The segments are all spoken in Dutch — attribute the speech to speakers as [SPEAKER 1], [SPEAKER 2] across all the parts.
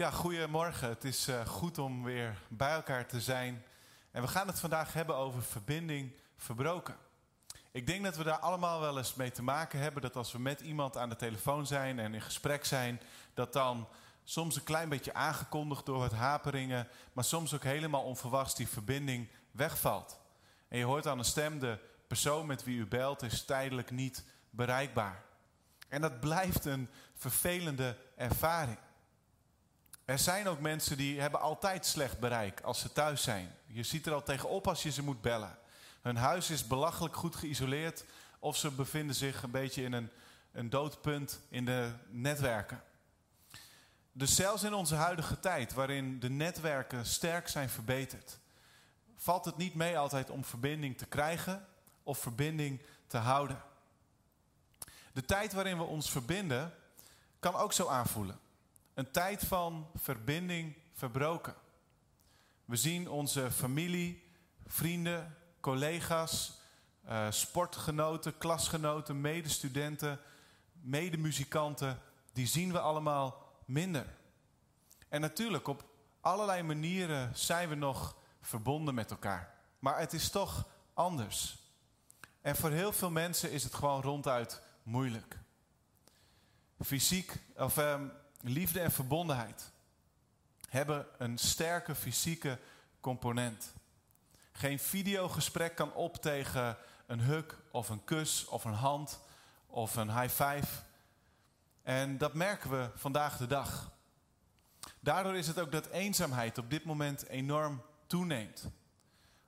[SPEAKER 1] Ja, goedemorgen. Het is uh, goed om weer bij elkaar te zijn. En we gaan het vandaag hebben over verbinding verbroken. Ik denk dat we daar allemaal wel eens mee te maken hebben. Dat als we met iemand aan de telefoon zijn en in gesprek zijn, dat dan soms een klein beetje aangekondigd door het haperingen, maar soms ook helemaal onverwachts die verbinding wegvalt. En je hoort aan een stem, de persoon met wie u belt is tijdelijk niet bereikbaar. En dat blijft een vervelende ervaring. Er zijn ook mensen die hebben altijd slecht bereik als ze thuis zijn. Je ziet er al tegenop als je ze moet bellen. Hun huis is belachelijk goed geïsoleerd of ze bevinden zich een beetje in een, een doodpunt in de netwerken. Dus zelfs in onze huidige tijd, waarin de netwerken sterk zijn verbeterd, valt het niet mee altijd om verbinding te krijgen of verbinding te houden. De tijd waarin we ons verbinden kan ook zo aanvoelen. Een tijd van verbinding verbroken. We zien onze familie, vrienden, collega's, uh, sportgenoten, klasgenoten, medestudenten, medemuzikanten, die zien we allemaal minder. En natuurlijk, op allerlei manieren zijn we nog verbonden met elkaar. Maar het is toch anders. En voor heel veel mensen is het gewoon ronduit moeilijk. Fysiek, of eh, liefde en verbondenheid hebben een sterke fysieke component. Geen videogesprek kan op tegen een huk of een kus of een hand of een high five. En dat merken we vandaag de dag. Daardoor is het ook dat eenzaamheid op dit moment enorm toeneemt.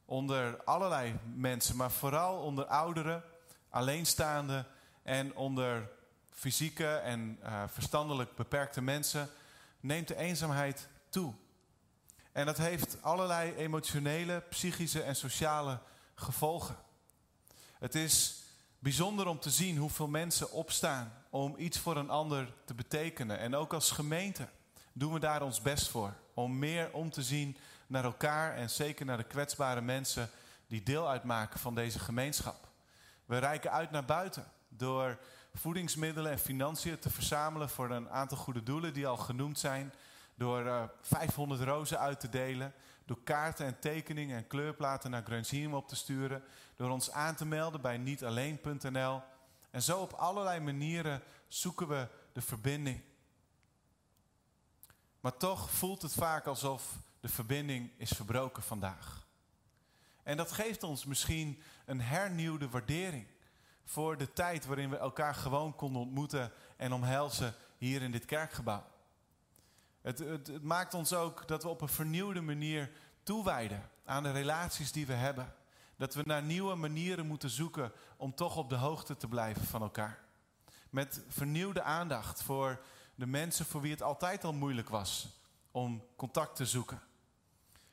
[SPEAKER 1] Onder allerlei mensen, maar vooral onder ouderen, alleenstaanden en onder fysieke en uh, verstandelijk beperkte mensen neemt de eenzaamheid toe. En dat heeft allerlei emotionele, psychische en sociale gevolgen. Het is bijzonder om te zien hoeveel mensen opstaan om iets voor een ander te betekenen. En ook als gemeente doen we daar ons best voor. Om meer om te zien naar elkaar en zeker naar de kwetsbare mensen die deel uitmaken van deze gemeenschap. We reiken uit naar buiten door voedingsmiddelen en financiën te verzamelen voor een aantal goede doelen die al genoemd zijn. Door uh, eh, 500 rozen uit te delen. Door kaarten en tekeningen en kleurplaten naar Grunziem op te sturen. Door ons aan te melden bij nietalleen.nl. En zo op allerlei manieren zoeken we de verbinding. Maar toch voelt het vaak alsof de verbinding is verbroken vandaag. En dat geeft ons misschien een hernieuwde waardering voor de tijd waarin we elkaar gewoon konden ontmoeten en omhelzen hier in dit kerkgebouw. Het, het, het, maakt ons ook dat we op een vernieuwde manier toewijden aan de relaties die we hebben. Dat we naar nieuwe manieren moeten zoeken om toch op de hoogte te blijven van elkaar. Met vernieuwde aandacht voor de mensen voor wie het altijd al moeilijk was om contact te zoeken.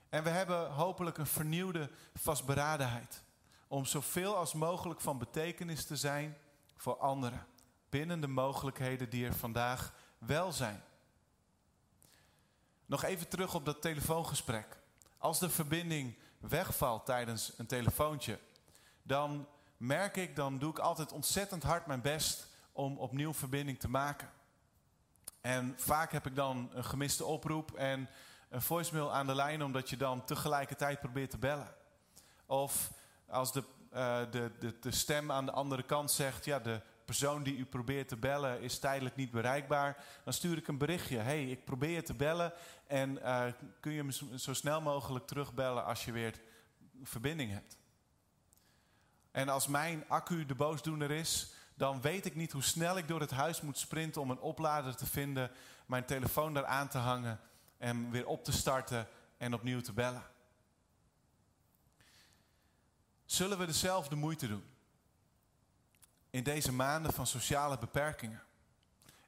[SPEAKER 1] En we hebben hopelijk een vernieuwde vastberadenheid om zoveel als mogelijk van betekenis te zijn voor anderen. Binnen de mogelijkheden die er vandaag wel zijn. Nog even terug op dat telefoongesprek. Als de verbinding wegvalt tijdens een telefoontje, dan merk ik, dan doe ik altijd ontzettend hard mijn best om opnieuw verbinding te maken. En vaak heb ik dan een gemiste oproep en een voicemail aan de lijn, omdat je dan tegelijkertijd probeert te bellen. Of als de, uh, de, de, de stem aan de andere kant zegt, ja, de persoon die u probeert te bellen is tijdelijk niet bereikbaar, dan stuur ik een berichtje. hey, ik probeer te bellen en uh, kun je me zo snel mogelijk terugbellen als je weer verbinding hebt. En als mijn accu de boosdoener is, dan weet ik niet hoe snel ik door het huis moet sprinten om een oplader te vinden, mijn telefoon daar aan te hangen en weer op te starten en opnieuw te bellen. Zullen we dezelfde moeite doen? In deze maanden van sociale beperkingen.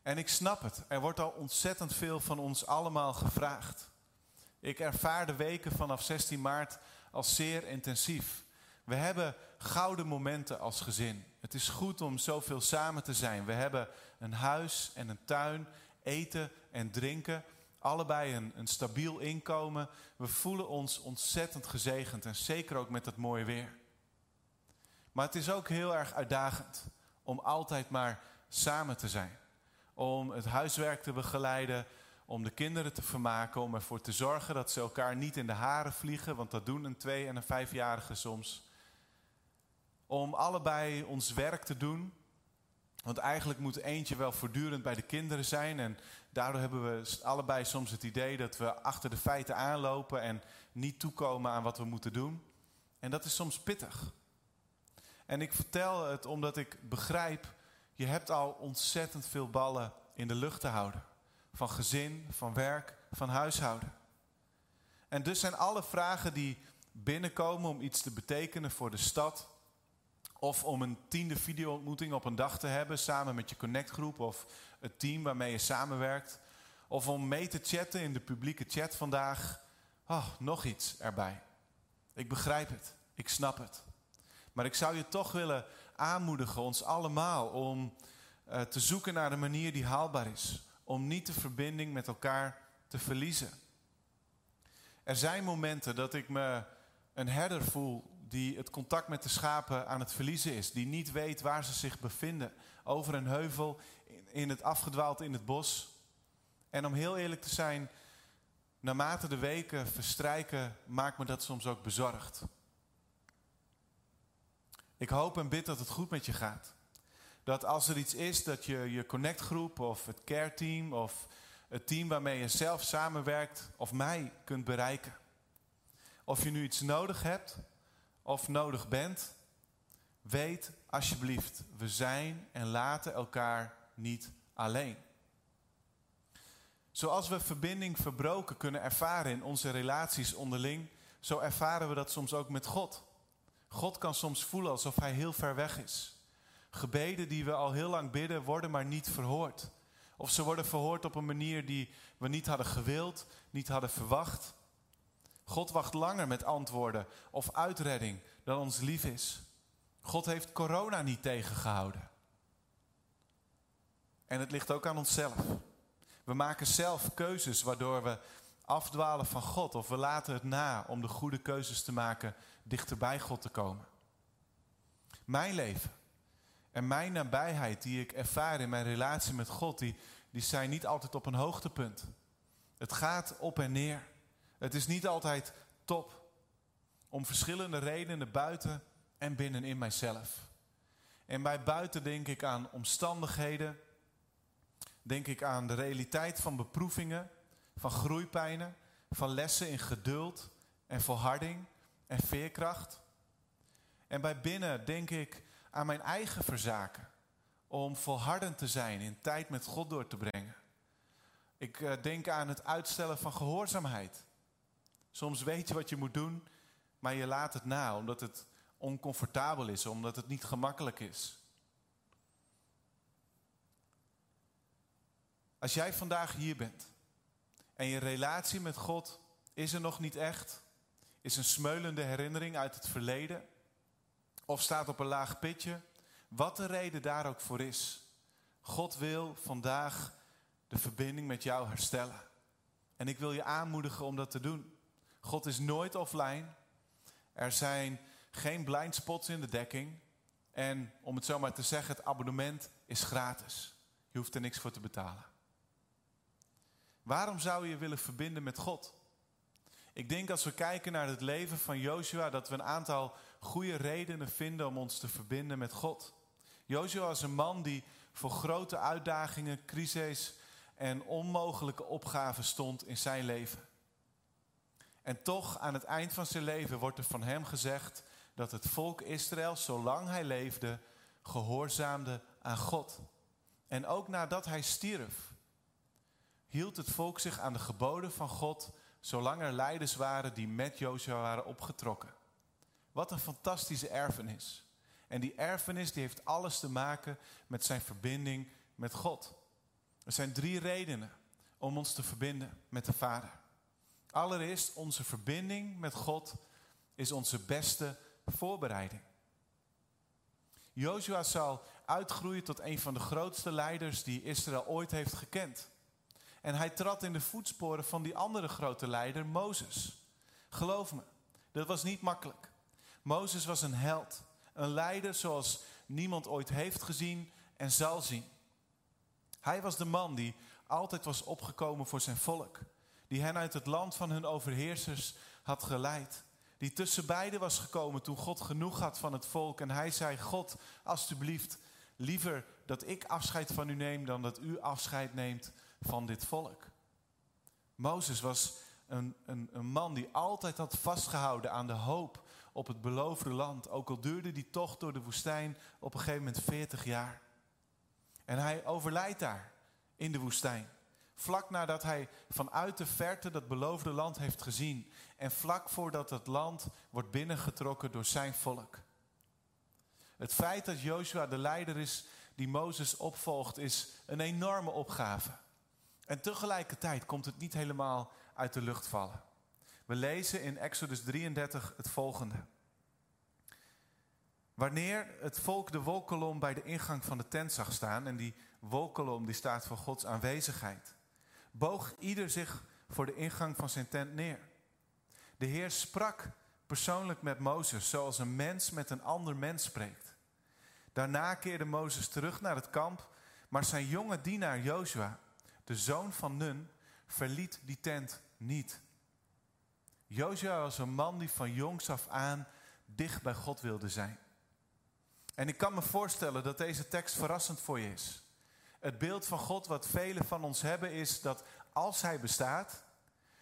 [SPEAKER 1] En ik snap het, er wordt al ontzettend veel van ons allemaal gevraagd. Ik ervaar de weken vanaf 16 maart als zeer intensief. We hebben gouden momenten als gezin. Het is goed om zoveel samen te zijn. We hebben een huis en een tuin, eten en drinken. Allebei een, een stabiel inkomen. We voelen ons ontzettend gezegend en zeker ook met het mooie weer. Maar het is ook heel erg uitdagend om altijd maar samen te zijn. Om het huiswerk te begeleiden, om de kinderen te vermaken, om ervoor te zorgen dat ze elkaar niet in de haren vliegen, want dat doen een twee- en een vijfjarige soms. Om allebei ons werk te doen, want eigenlijk moet eentje wel voortdurend bij de kinderen zijn en daardoor hebben we allebei soms het idee dat we achter de feiten aanlopen en niet toekomen aan wat we moeten doen. En dat is soms pittig. En ik vertel het omdat ik begrijp, je hebt al ontzettend veel ballen in de lucht te houden. Van gezin, van werk, van huishouden. En dus zijn alle vragen die binnenkomen om iets te betekenen voor de stad, of om een tiende videoontmoeting op een dag te hebben samen met je connectgroep of het team waarmee je samenwerkt. Of om mee te chatten in de publieke chat vandaag. Oh, nog iets erbij. Ik begrijp het. Ik snap het. Maar ik zou je toch willen aanmoedigen, ons allemaal, om uh, te zoeken naar een manier die haalbaar is. Om niet de verbinding met elkaar te verliezen. Er zijn momenten dat ik me een herder voel die het contact met de schapen aan het verliezen is. Die niet weet waar ze zich bevinden. Over een heuvel, in het afgedwaald in het bos. En om heel eerlijk te zijn, naarmate de weken verstrijken, maakt me dat soms ook bezorgd. Ik hoop en bid dat het goed met je gaat. Dat als er iets is, dat je je connectgroep of het care team of het team waarmee je zelf samenwerkt of mij kunt bereiken. Of je nu iets nodig hebt of nodig bent, weet alsjeblieft, we zijn en laten elkaar niet alleen. Zoals we verbinding verbroken kunnen ervaren in onze relaties onderling, zo ervaren we dat soms ook met God. God kan soms voelen alsof Hij heel ver weg is. Gebeden die we al heel lang bidden, worden maar niet verhoord. Of ze worden verhoord op een manier die we niet hadden gewild, niet hadden verwacht. God wacht langer met antwoorden of uitredding dan ons lief is. God heeft corona niet tegengehouden. En het ligt ook aan onszelf. We maken zelf keuzes waardoor we afdwalen van God of we laten het na om de goede keuzes te maken dichter bij God te komen. Mijn leven en mijn nabijheid die ik ervaar in mijn relatie met God, die, die zijn niet altijd op een hoogtepunt. Het gaat op en neer. Het is niet altijd top. Om verschillende redenen buiten en binnen in mijzelf. En bij buiten denk ik aan omstandigheden. Denk ik aan de realiteit van beproevingen, van groeipijnen, van lessen in geduld en volharding en veerkracht. En bij binnen denk ik aan mijn eigen verzaken. Om volhardend te zijn in tijd met God door te brengen. Ik uh, denk aan het uitstellen van gehoorzaamheid. Soms weet je wat je moet doen, maar je laat het na omdat het oncomfortabel is, omdat het niet gemakkelijk is. Als jij vandaag hier bent en je relatie met God is er nog niet echt, is een smeulende herinnering uit het verleden of staat op een laag pitje, wat de reden daar ook voor is, God wil vandaag de verbinding met jou herstellen. En ik wil je aanmoedigen om dat te doen. God is nooit offline. Er zijn geen blind spots in de dekking. En om het zo maar te zeggen, het abonnement is gratis. Je hoeft er niks voor te betalen. Waarom zou je willen verbinden met God? Ik denk als we kijken naar het leven van Joshua dat we een aantal goede redenen vinden om ons te verbinden met God. Joshua is een man die voor grote uitdagingen, crises en onmogelijke opgaven stond in zijn leven. En toch, aan het eind van zijn leven wordt er van hem gezegd dat het volk Israël, zolang hij leefde, gehoorzaamde aan God. En ook nadat hij stierf, hield het volk zich aan de geboden van God, zolang er leiders waren die met Joshua waren opgetrokken. Wat een fantastische erfenis. En die erfenis die heeft alles te maken met zijn verbinding met God. Er zijn drie redenen om ons te verbinden met de Vader. Allereerst, onze verbinding met God is onze beste voorbereiding. Joshua zal uitgroeien tot een van de grootste leiders die Israël ooit heeft gekend. En hij trad in de voetsporen van die andere grote leider, Mozes. Geloof me, dat was niet makkelijk. Mozes was een held, een leider zoals niemand ooit heeft gezien en zal zien. Hij was de man die altijd was opgekomen voor zijn volk. Die hen uit het land van hun overheersers had geleid. Die tussen beiden was gekomen toen God genoeg had van het volk. En hij zei, God, alstublieft, liever dat ik afscheid van u neem dan dat u afscheid neemt van dit volk. Mozes was een, een, een man die altijd had vastgehouden aan de hoop op het beloofde land. Ook al duurde die tocht door de woestijn op een gegeven moment 40 jaar. En hij overlijdt daar in de woestijn. Vlak nadat hij vanuit de verte dat beloofde land heeft gezien. En vlak voordat het land wordt binnengetrokken door zijn volk. Het feit dat Joshua de leider is die Mozes opvolgt, is een enorme opgave. En tegelijkertijd komt het niet helemaal uit de lucht vallen. We lezen in Exodus 33 het volgende. Wanneer het volk de wolkolom bij de ingang van de tent zag staan, en die wolkolom die staat voor Gods aanwezigheid, boog ieder zich voor de ingang van zijn tent neer. De Heer sprak persoonlijk met Mozes, zoals een mens met een ander mens spreekt. Daarna keerde Mozes terug naar het kamp, maar zijn jonge dienaar Jozua, de zoon van Nun, verliet die tent niet. Jozua was een man die van jongs af aan dicht bij God wilde zijn. En ik kan me voorstellen dat deze tekst verrassend voor je is. Het beeld van God wat velen van ons hebben is dat als Hij bestaat,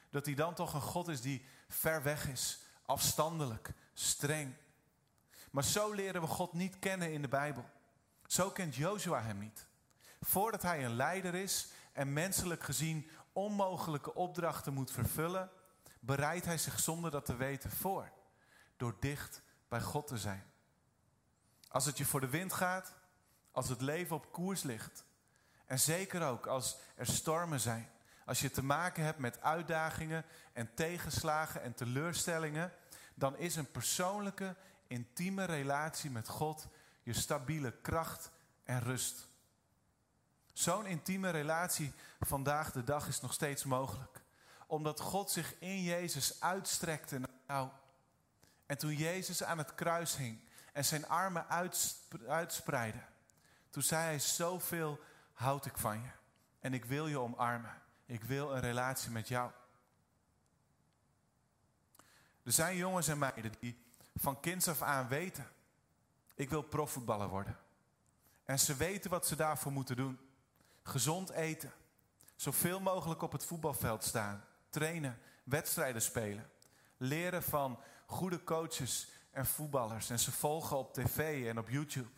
[SPEAKER 1] dat Hij dan toch een God is die ver weg is, afstandelijk, streng. Maar zo leren we God niet kennen in de Bijbel. Zo kent Jozua Hem niet. Voordat Hij een leider is en menselijk gezien onmogelijke opdrachten moet vervullen, bereidt Hij zich zonder dat te weten voor, door dicht bij God te zijn. Als het je voor de wind gaat, als het leven op koers ligt. En zeker ook als er stormen zijn. Als je te maken hebt met uitdagingen en tegenslagen en teleurstellingen, dan is een persoonlijke, intieme relatie met God je stabiele kracht en rust. Zo'n intieme relatie vandaag de dag is nog steeds mogelijk. Omdat God zich in Jezus uitstrekte naar jou. En toen Jezus aan het kruis hing, en zijn armen uitspreidde. Toen zei hij, zoveel houd ik van je. En ik wil je omarmen. Ik wil een relatie met jou. Er zijn jongens en meiden die van kinds af aan weten. Ik wil profvoetballer worden. En ze weten wat ze daarvoor moeten doen. Gezond eten. Zoveel mogelijk op het voetbalveld staan. Trainen. Wedstrijden spelen. Leren van goede coaches en voetballers. En ze volgen op tv en op YouTube.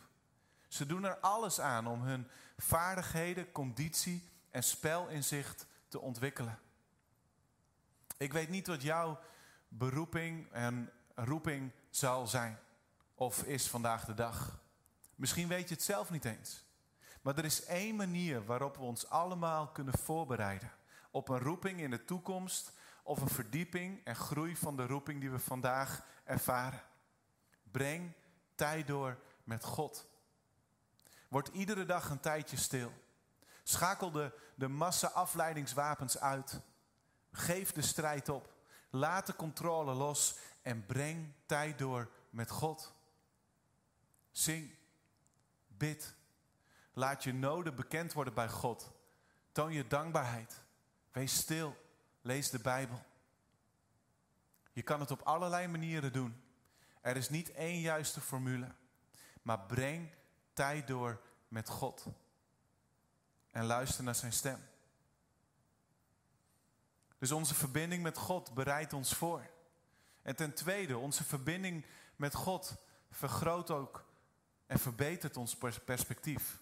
[SPEAKER 1] Ze doen er alles aan om hun vaardigheden, conditie en spelinzicht te ontwikkelen. Ik weet niet wat jouw beroeping en roeping zal zijn of is vandaag de dag. Misschien weet je het zelf niet eens. Maar er is één manier waarop we ons allemaal kunnen voorbereiden op een roeping in de toekomst of een verdieping en groei van de roeping die we vandaag ervaren. Breng tijd door met God. Word iedere dag een tijdje stil. Schakel de, de massa afleidingswapens uit. Geef de strijd op. Laat de controle los en breng tijd door met God. Zing. Bid. Laat je noden bekend worden bij God. Toon je dankbaarheid. Wees stil. Lees de Bijbel. Je kan het op allerlei manieren doen. Er is niet één juiste formule, maar breng tijd door met God. En luister naar zijn stem. Dus onze verbinding met God bereidt ons voor. En ten tweede, onze verbinding met God vergroot ook en verbetert ons perspectief.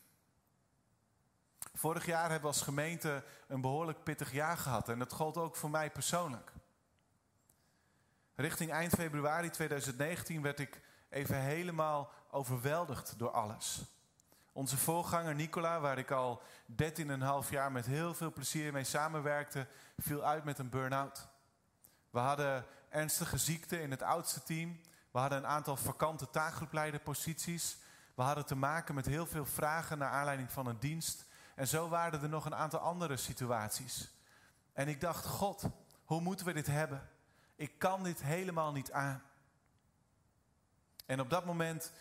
[SPEAKER 1] Vorig jaar hebben we als gemeente een behoorlijk pittig jaar gehad en dat gold ook voor mij persoonlijk. Richting eind februari 2019 werd ik even helemaal overweldigd door alles. Onze voorganger Nicola, waar ik al 13,5 jaar met heel veel plezier mee samenwerkte, viel uit met een burn-out. We hadden ernstige ziekte in het oudste team. We hadden een aantal vakante taakgroepleiderposities. We hadden te maken met heel veel vragen naar aanleiding van een dienst. En zo waren er nog een aantal andere situaties. En ik dacht, God, hoe moeten we dit hebben? Ik kan dit helemaal niet aan. En op dat moment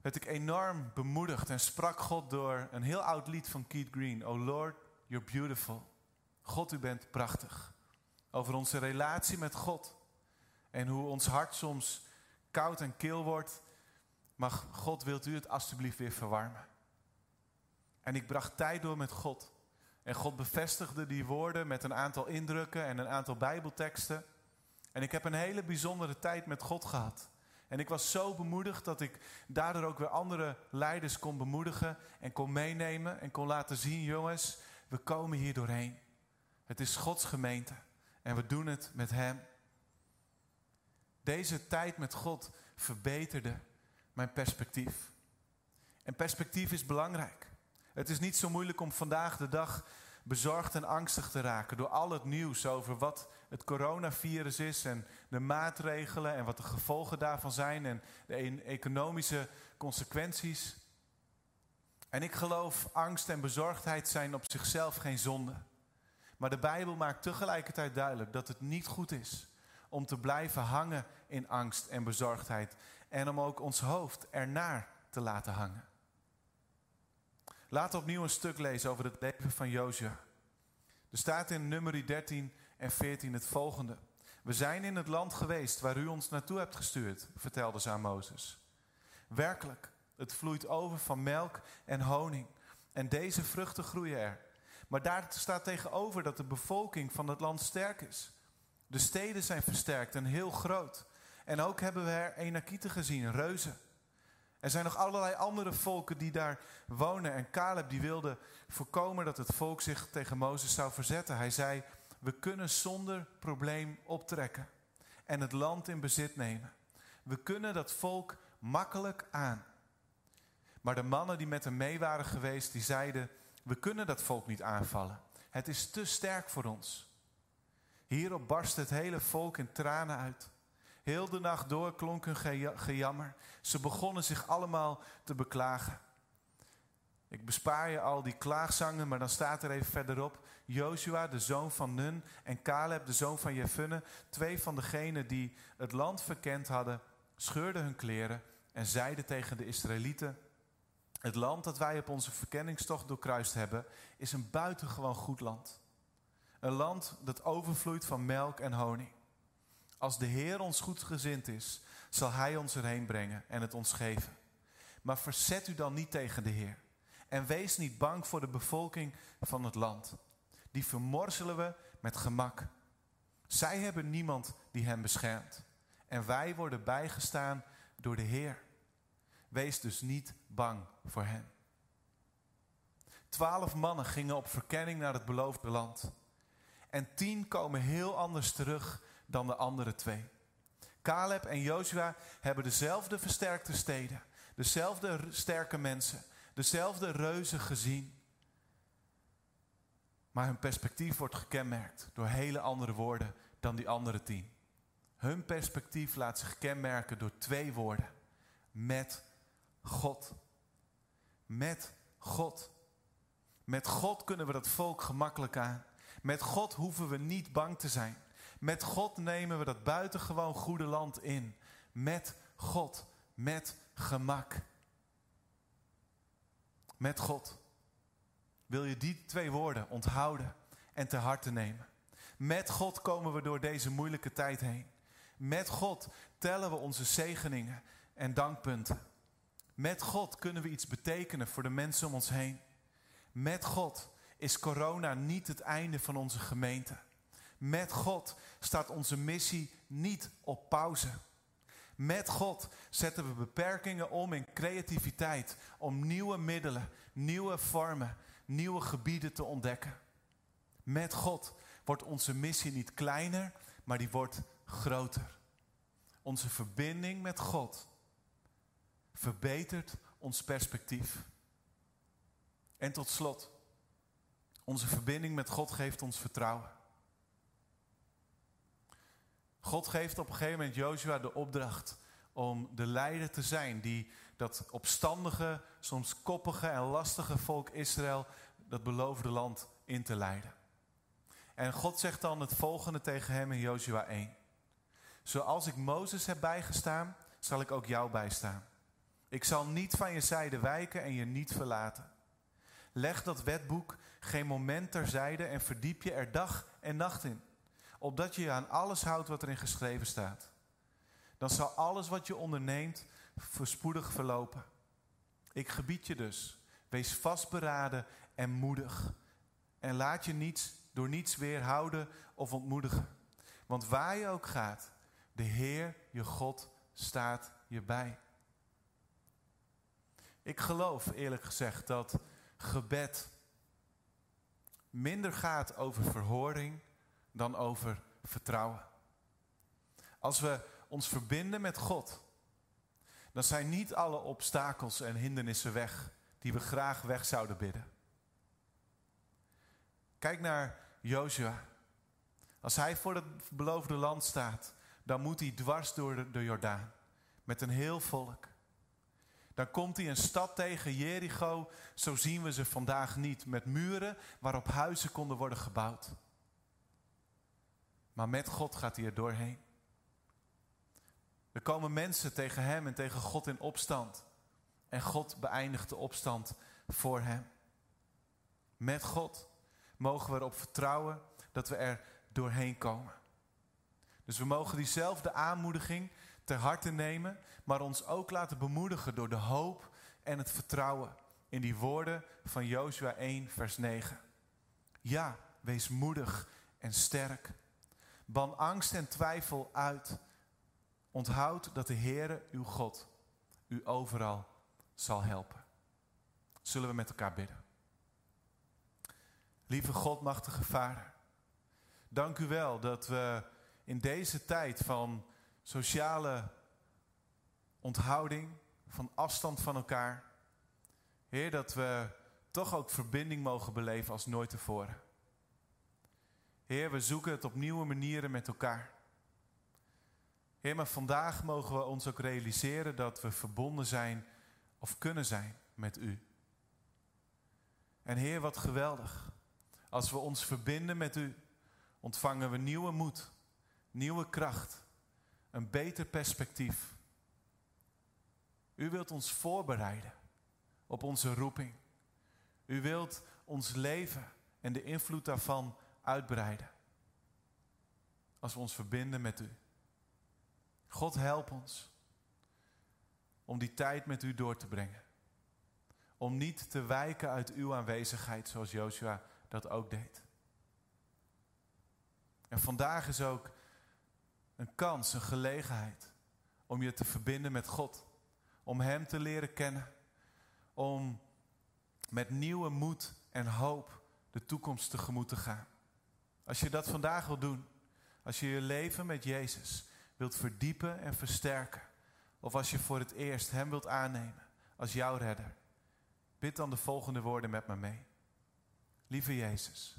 [SPEAKER 1] werd ik enorm bemoedigd en sprak God door een heel oud lied van Keith Green. Oh Lord, you're beautiful. God, u bent prachtig. Over onze relatie met God. En hoe ons hart soms koud en kil wordt. Maar God, wilt u het alstublieft weer verwarmen? En ik bracht tijd door met God. En God bevestigde die woorden met een aantal indrukken en een aantal Bijbelteksten. En ik heb een hele bijzondere tijd met God gehad. En ik was zo bemoedigd dat ik daardoor ook weer andere leiders kon bemoedigen en kon meenemen en kon laten zien, jongens, we komen hier doorheen. Het is Gods gemeente en we doen het met Hem. Deze tijd met God verbeterde mijn perspectief. En perspectief is belangrijk. Het is niet zo moeilijk om vandaag de dag bezorgd en angstig te raken door al het nieuws over wat het coronavirus is en de maatregelen en wat de gevolgen daarvan zijn en de e- economische consequenties. En ik geloof, angst en bezorgdheid zijn op zichzelf geen zonde. Maar de Bijbel maakt tegelijkertijd duidelijk dat het niet goed is om te blijven hangen in angst en bezorgdheid en om ook ons hoofd ernaar te laten hangen. Laten we opnieuw een stuk lezen over het leven van Jozua. Er staat in nummer 13 en 14 het volgende. We zijn in het land geweest waar u ons naartoe hebt gestuurd, vertelde ze aan Mozes. Werkelijk, het vloeit over van melk en honing. En deze vruchten groeien er. Maar daar staat tegenover dat de bevolking van het land sterk is. De steden zijn versterkt en heel groot. En ook hebben we er Enakieten gezien, reuzen. Er zijn nog allerlei andere volken die daar wonen. En Caleb die wilde voorkomen dat het volk zich tegen Mozes zou verzetten. Hij zei, we kunnen zonder probleem optrekken en het land in bezit nemen. We kunnen dat volk makkelijk aan. Maar de mannen die met hem mee waren geweest, die zeiden, we kunnen dat volk niet aanvallen. Het is te sterk voor ons. Hierop barstte het hele volk in tranen uit. Heel de nacht door klonk hun gejammer. Ze begonnen zich allemaal te beklagen. Ik bespaar je al die klaagzangen, maar dan staat er even verderop. Joshua, de zoon van Nun, en Caleb, de zoon van Jefune, twee van degenen die het land verkend hadden, scheurden hun kleren en zeiden tegen de Israëlieten: Het land dat wij op onze verkenningstocht doorkruist hebben, is een buitengewoon goed land. Een land dat overvloeit van melk en honing. Als de Heer ons goedgezind is, zal Hij ons erheen brengen en het ons geven. Maar verzet u dan niet tegen de Heer. En wees niet bang voor de bevolking van het land. Die vermorzelen we met gemak. Zij hebben niemand die hen beschermt. En wij worden bijgestaan door de Heer. Wees dus niet bang voor hen. Twaalf mannen gingen op verkenning naar het beloofde land. En tien komen heel anders terug dan de andere twee. Caleb en Joshua hebben dezelfde versterkte steden, dezelfde sterke mensen, dezelfde reuzen gezien. Maar hun perspectief wordt gekenmerkt door hele andere woorden dan die andere tien. Hun perspectief laat zich kenmerken door twee woorden. Met God. Met God. Met God kunnen we dat volk gemakkelijk aan. Met God hoeven we niet bang te zijn. Met God nemen we dat buitengewoon goede land in. Met God. Met gemak. Met God. Wil je die twee woorden onthouden en te harte nemen? Met God komen we door deze moeilijke tijd heen. Met God tellen we onze zegeningen en dankpunten. Met God kunnen we iets betekenen voor de mensen om ons heen. Met God is corona niet het einde van onze gemeente. Met God staat onze missie niet op pauze. Met God zetten we beperkingen om in creativiteit, om nieuwe middelen, nieuwe vormen, nieuwe gebieden te ontdekken. Met God wordt onze missie niet kleiner, maar die wordt groter. Onze verbinding met God verbetert ons perspectief. En tot slot, onze verbinding met God geeft ons vertrouwen. God geeft op een gegeven moment Joshua de opdracht om de leider te zijn die dat opstandige, soms koppige en lastige volk Israël dat beloofde land in te leiden. En God zegt dan het volgende tegen hem in Joshua 1. Zoals ik Mozes heb bijgestaan, zal ik ook jou bijstaan. Ik zal niet van je zijde wijken en je niet verlaten. Leg dat wetboek geen moment terzijde en verdiep je er dag en nacht in. Opdat je je aan alles houdt wat erin geschreven staat. Dan zal alles wat je onderneemt voorspoedig verlopen. Ik gebied je dus, wees vastberaden en moedig. En laat je niets, door niets weerhouden of ontmoedigen. Want waar je ook gaat, de Heer, je God, staat je bij. Ik geloof eerlijk gezegd dat gebed minder gaat over verhoring dan over vertrouwen. Als we ons verbinden met God, dan zijn niet alle obstakels en hindernissen weg die we graag weg zouden bidden. Kijk naar Joshua. Als hij voor het beloofde land staat, dan moet hij dwars door de Jordaan met een heel volk. Dan komt hij een stad tegen, Jericho, zo zien we ze vandaag niet, met muren waarop huizen konden worden gebouwd. Maar met God gaat hij er doorheen. Er komen mensen tegen hem en tegen God in opstand. En God beëindigt de opstand voor hem. Met God mogen we erop vertrouwen dat we er doorheen komen. Dus we mogen diezelfde aanmoediging ter harte nemen, maar ons ook laten bemoedigen door de hoop en het vertrouwen in die woorden van Jozua 1, vers 9. Ja, wees moedig en sterk. Ban angst en twijfel uit. Onthoud dat de Heere, uw God, u overal zal helpen. Zullen we met elkaar bidden? Lieve God, machtige Vader, dank u wel dat we in deze tijd van sociale onthouding, van afstand van elkaar, Heer, dat we toch ook verbinding mogen beleven als nooit tevoren. Heer, we zoeken het op nieuwe manieren met elkaar. Heer, maar vandaag mogen we ons ook realiseren dat we verbonden zijn of kunnen zijn met U. En Heer, wat geweldig. Als we ons verbinden met U, ontvangen we nieuwe moed, nieuwe kracht, een beter perspectief. U wilt ons voorbereiden op onze roeping. U wilt ons leven en de invloed daarvan uitbreiden. Als we ons verbinden met U. God help ons om die tijd met U door te brengen. Om niet te wijken uit Uw aanwezigheid zoals Joshua dat ook deed. En vandaag is ook een kans, een gelegenheid om je te verbinden met God. Om Hem te leren kennen. Om met nieuwe moed en hoop de toekomst tegemoet te gaan. Als je dat vandaag wil doen, als je je leven met Jezus wilt verdiepen en versterken, of als je voor het eerst Hem wilt aannemen als jouw redder, bid dan de volgende woorden met me mee. Lieve Jezus,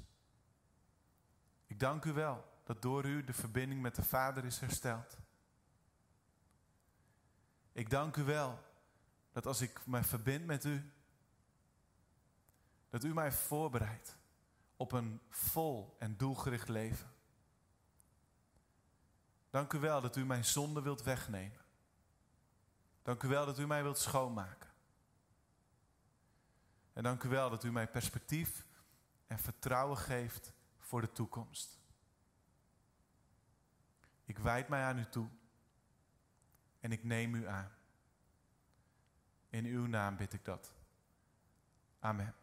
[SPEAKER 1] ik dank u wel dat door u de verbinding met de Vader is hersteld. Ik dank u wel dat als ik mij verbind met u, dat u mij voorbereidt op een vol en doelgericht leven. Dank u wel dat u mijn zonde wilt wegnemen. Dank u wel dat u mij wilt schoonmaken. En dank u wel dat u mij perspectief en vertrouwen geeft voor de toekomst. Ik wijd mij aan u toe en ik neem u aan. In uw naam bid ik dat. Amen.